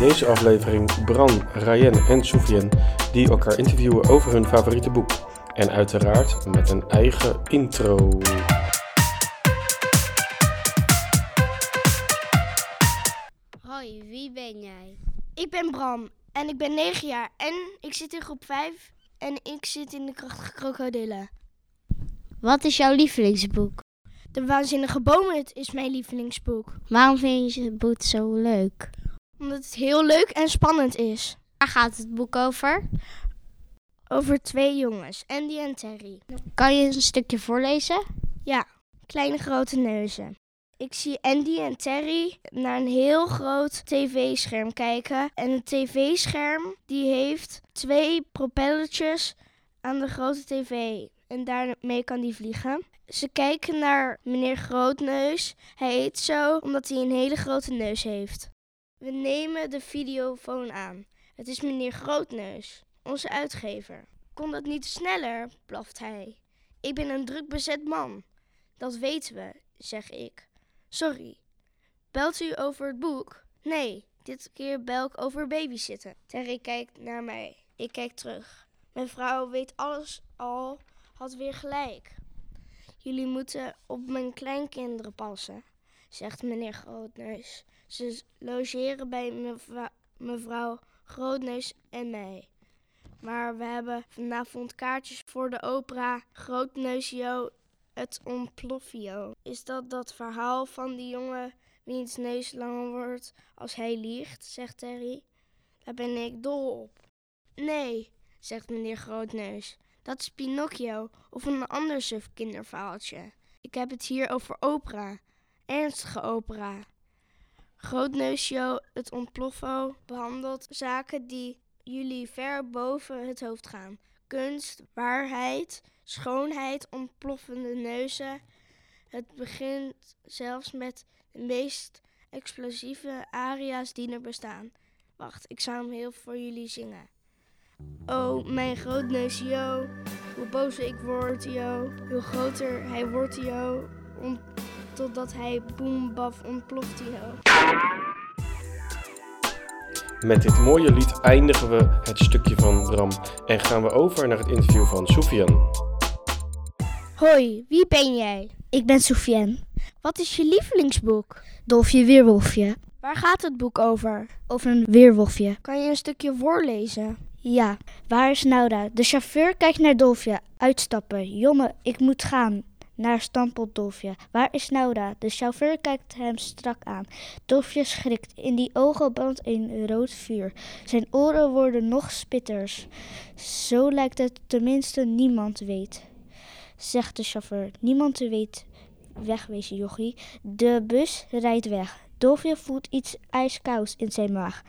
deze aflevering Bran, Ryan en Soufiane die elkaar interviewen over hun favoriete boek. En uiteraard met een eigen intro. Hoi, wie ben jij? Ik ben Bram en ik ben 9 jaar en ik zit in groep 5 en ik zit in de krachtige krokodillen. Wat is jouw lievelingsboek? De Waanzinnige Boomhut is mijn lievelingsboek. Waarom vind je het boek zo leuk? Omdat het heel leuk en spannend is. Waar gaat het boek over? Over twee jongens, Andy en Terry. Kan je een stukje voorlezen? Ja, kleine grote neuzen. Ik zie Andy en Terry naar een heel groot tv-scherm kijken. En het tv-scherm die heeft twee propellertjes aan de grote tv. En daarmee kan die vliegen. Ze kijken naar meneer Grootneus. Hij heet zo omdat hij een hele grote neus heeft. We nemen de videofoon aan. Het is meneer Grootneus, onze uitgever. Kon dat niet sneller? blaft hij. Ik ben een druk bezet man. Dat weten we, zeg ik. Sorry. Belt u over het boek? Nee, dit keer bel ik over babysitten. Terry kijkt naar mij. Ik kijk terug. Mijn vrouw weet alles al, had weer gelijk. Jullie moeten op mijn kleinkinderen passen, zegt meneer Grootneus. Ze logeren bij mevrouw, Grootneus en mij. Maar we hebben vanavond kaartjes voor de opera Grootneusjo het ontploffio. Is dat dat verhaal van die jongen wiens neus langer wordt als hij liegt, zegt Terry. Daar ben ik dol op. Nee, zegt meneer Grootneus. Dat is Pinocchio of een ander suf kinderverhaaltje. Ik heb het hier over opera. Ernstige opera. Grootneusjo, het ontploffo, behandelt zaken die jullie ver boven het hoofd gaan. Kunst, waarheid, schoonheid, ontploffende neuzen. Het begint zelfs met de meest explosieve aria's die er bestaan. Wacht, ik zou hem heel voor jullie zingen. Oh, mijn grootneus, yo. Hoe bozer ik word, yo. Hoe groter hij wordt, yo. Om, totdat hij boem baf ontploft, yo. Met dit mooie lied eindigen we het stukje van Bram en gaan we over naar het interview van Soufiane. Hoi, wie ben jij? Ik ben Soufiane. Wat is je lievelingsboek? Dolfje Weerwolfje. Waar gaat het boek over? Over een weerwolfje. Kan je een stukje voorlezen? Ja, waar is Naura? De chauffeur kijkt naar Dolfje. Uitstappen. Jongen, ik moet gaan. Naar stampelt Dolfje. Waar is Naura? De chauffeur kijkt hem strak aan. Dolfje schrikt. In die ogen brandt een rood vuur. Zijn oren worden nog spitters. Zo lijkt het tenminste niemand weet. Zegt de chauffeur. Niemand weet. Wegwezen, jochie. De bus rijdt weg. Dolfje voelt iets ijskouds in zijn maag.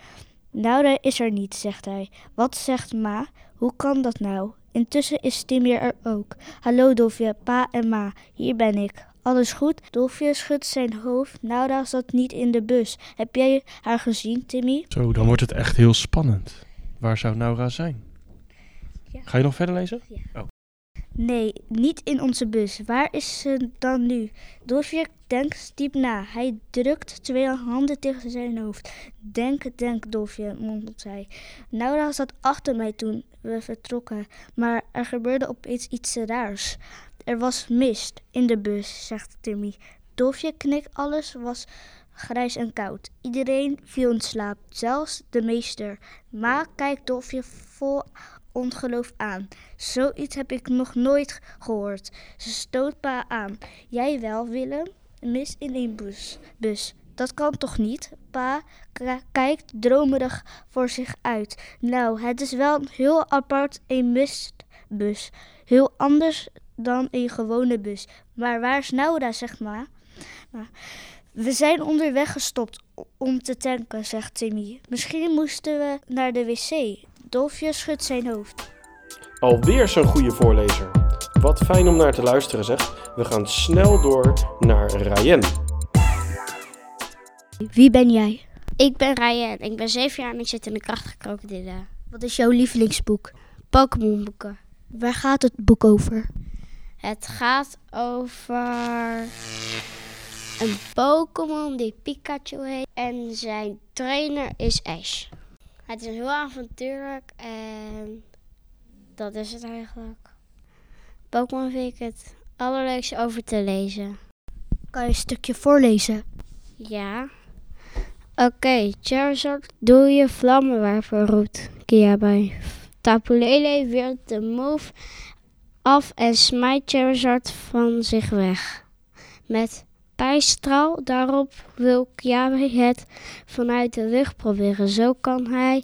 Naura is er niet, zegt hij. Wat zegt ma? Hoe kan dat nou? Intussen is Timmy er ook. Hallo Dolfje, pa en ma, hier ben ik. Alles goed? Dolfje schudt zijn hoofd. Naura zat niet in de bus. Heb jij haar gezien, Timmy? Zo, dan wordt het echt heel spannend. Waar zou Naura zijn? Ja. Ga je nog verder lezen? Nee, niet in onze bus. Waar is ze dan nu? Dolfje denkt diep na. Hij drukt twee handen tegen zijn hoofd. Denk, denk, Dolfje, mompelt hij. Naura zat achter mij toen we vertrokken, maar er gebeurde opeens iets raars. Er was mist in de bus, zegt Timmy. Dolfje knikt, alles was grijs en koud. Iedereen viel in slaap, zelfs de meester. Ma kijkt Dolfje vol ongeloof aan. Zoiets heb ik nog nooit gehoord. Ze stoot pa aan. Jij wel, Willem? Mis in een bus. bus. Dat kan toch niet? Pa kijkt dromerig voor zich uit. Nou, het is wel heel apart een mistbus. Heel anders dan een gewone bus. Maar waar is Naura, zegt ma? We zijn onderweg gestopt om te tanken, zegt Timmy. Misschien moesten we naar de wc. Dolfje schudt zijn hoofd. Alweer zo'n goede voorlezer. Wat fijn om naar te luisteren zeg. We gaan snel door naar Ryan. Wie ben jij? Ik ben Ryan, ik ben 7 jaar en ik zit in de krachtige krokodillen. Wat is jouw lievelingsboek? Pokémon boeken. Waar gaat het boek over? Het gaat over een Pokémon die Pikachu heet. En zijn trainer is Ash. Het is heel avontuurlijk en dat is het eigenlijk. Pokémon vind ik het allerleukste over te lezen. Kan je een stukje voorlezen? Ja. Oké, Charizard, doe je vlammenwerper roet. Kiabai. Tapulele weert de move af en smijt Charizard van zich weg. Met pijstraal daarop wil Kiabai het vanuit de lucht proberen. Zo kan hij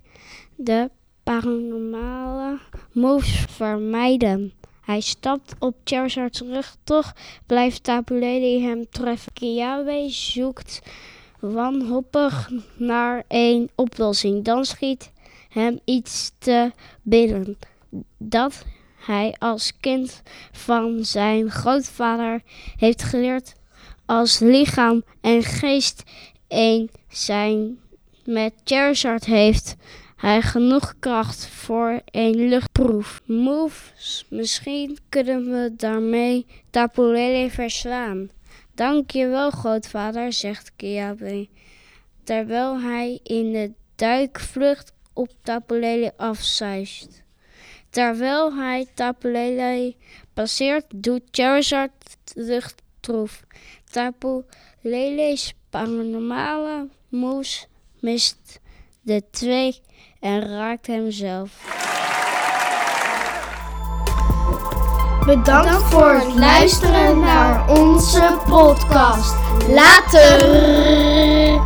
de paranormale moves vermijden. Hij stapt op Charizard's rug, toch blijft Tapulele hem treffen. Kiawe zoekt wanhopig naar een oplossing. Dan schiet hem iets te binnen dat hij als kind van zijn grootvader heeft geleerd als lichaam en geest één zijn met Charizard heeft hij genoeg kracht voor een luchtproef. Moves, misschien kunnen we daarmee Tapulele verslaan. Dank je wel, grootvader, zegt Kiabe, terwijl hij in de duikvlucht op Tapulele afzuist. Terwijl hij Tapulele passeert, doet Charizard luchtproef. Tapulele's paranormale moves mist de twee en raakt hem zelf. Bedankt voor het luisteren naar onze podcast. Later!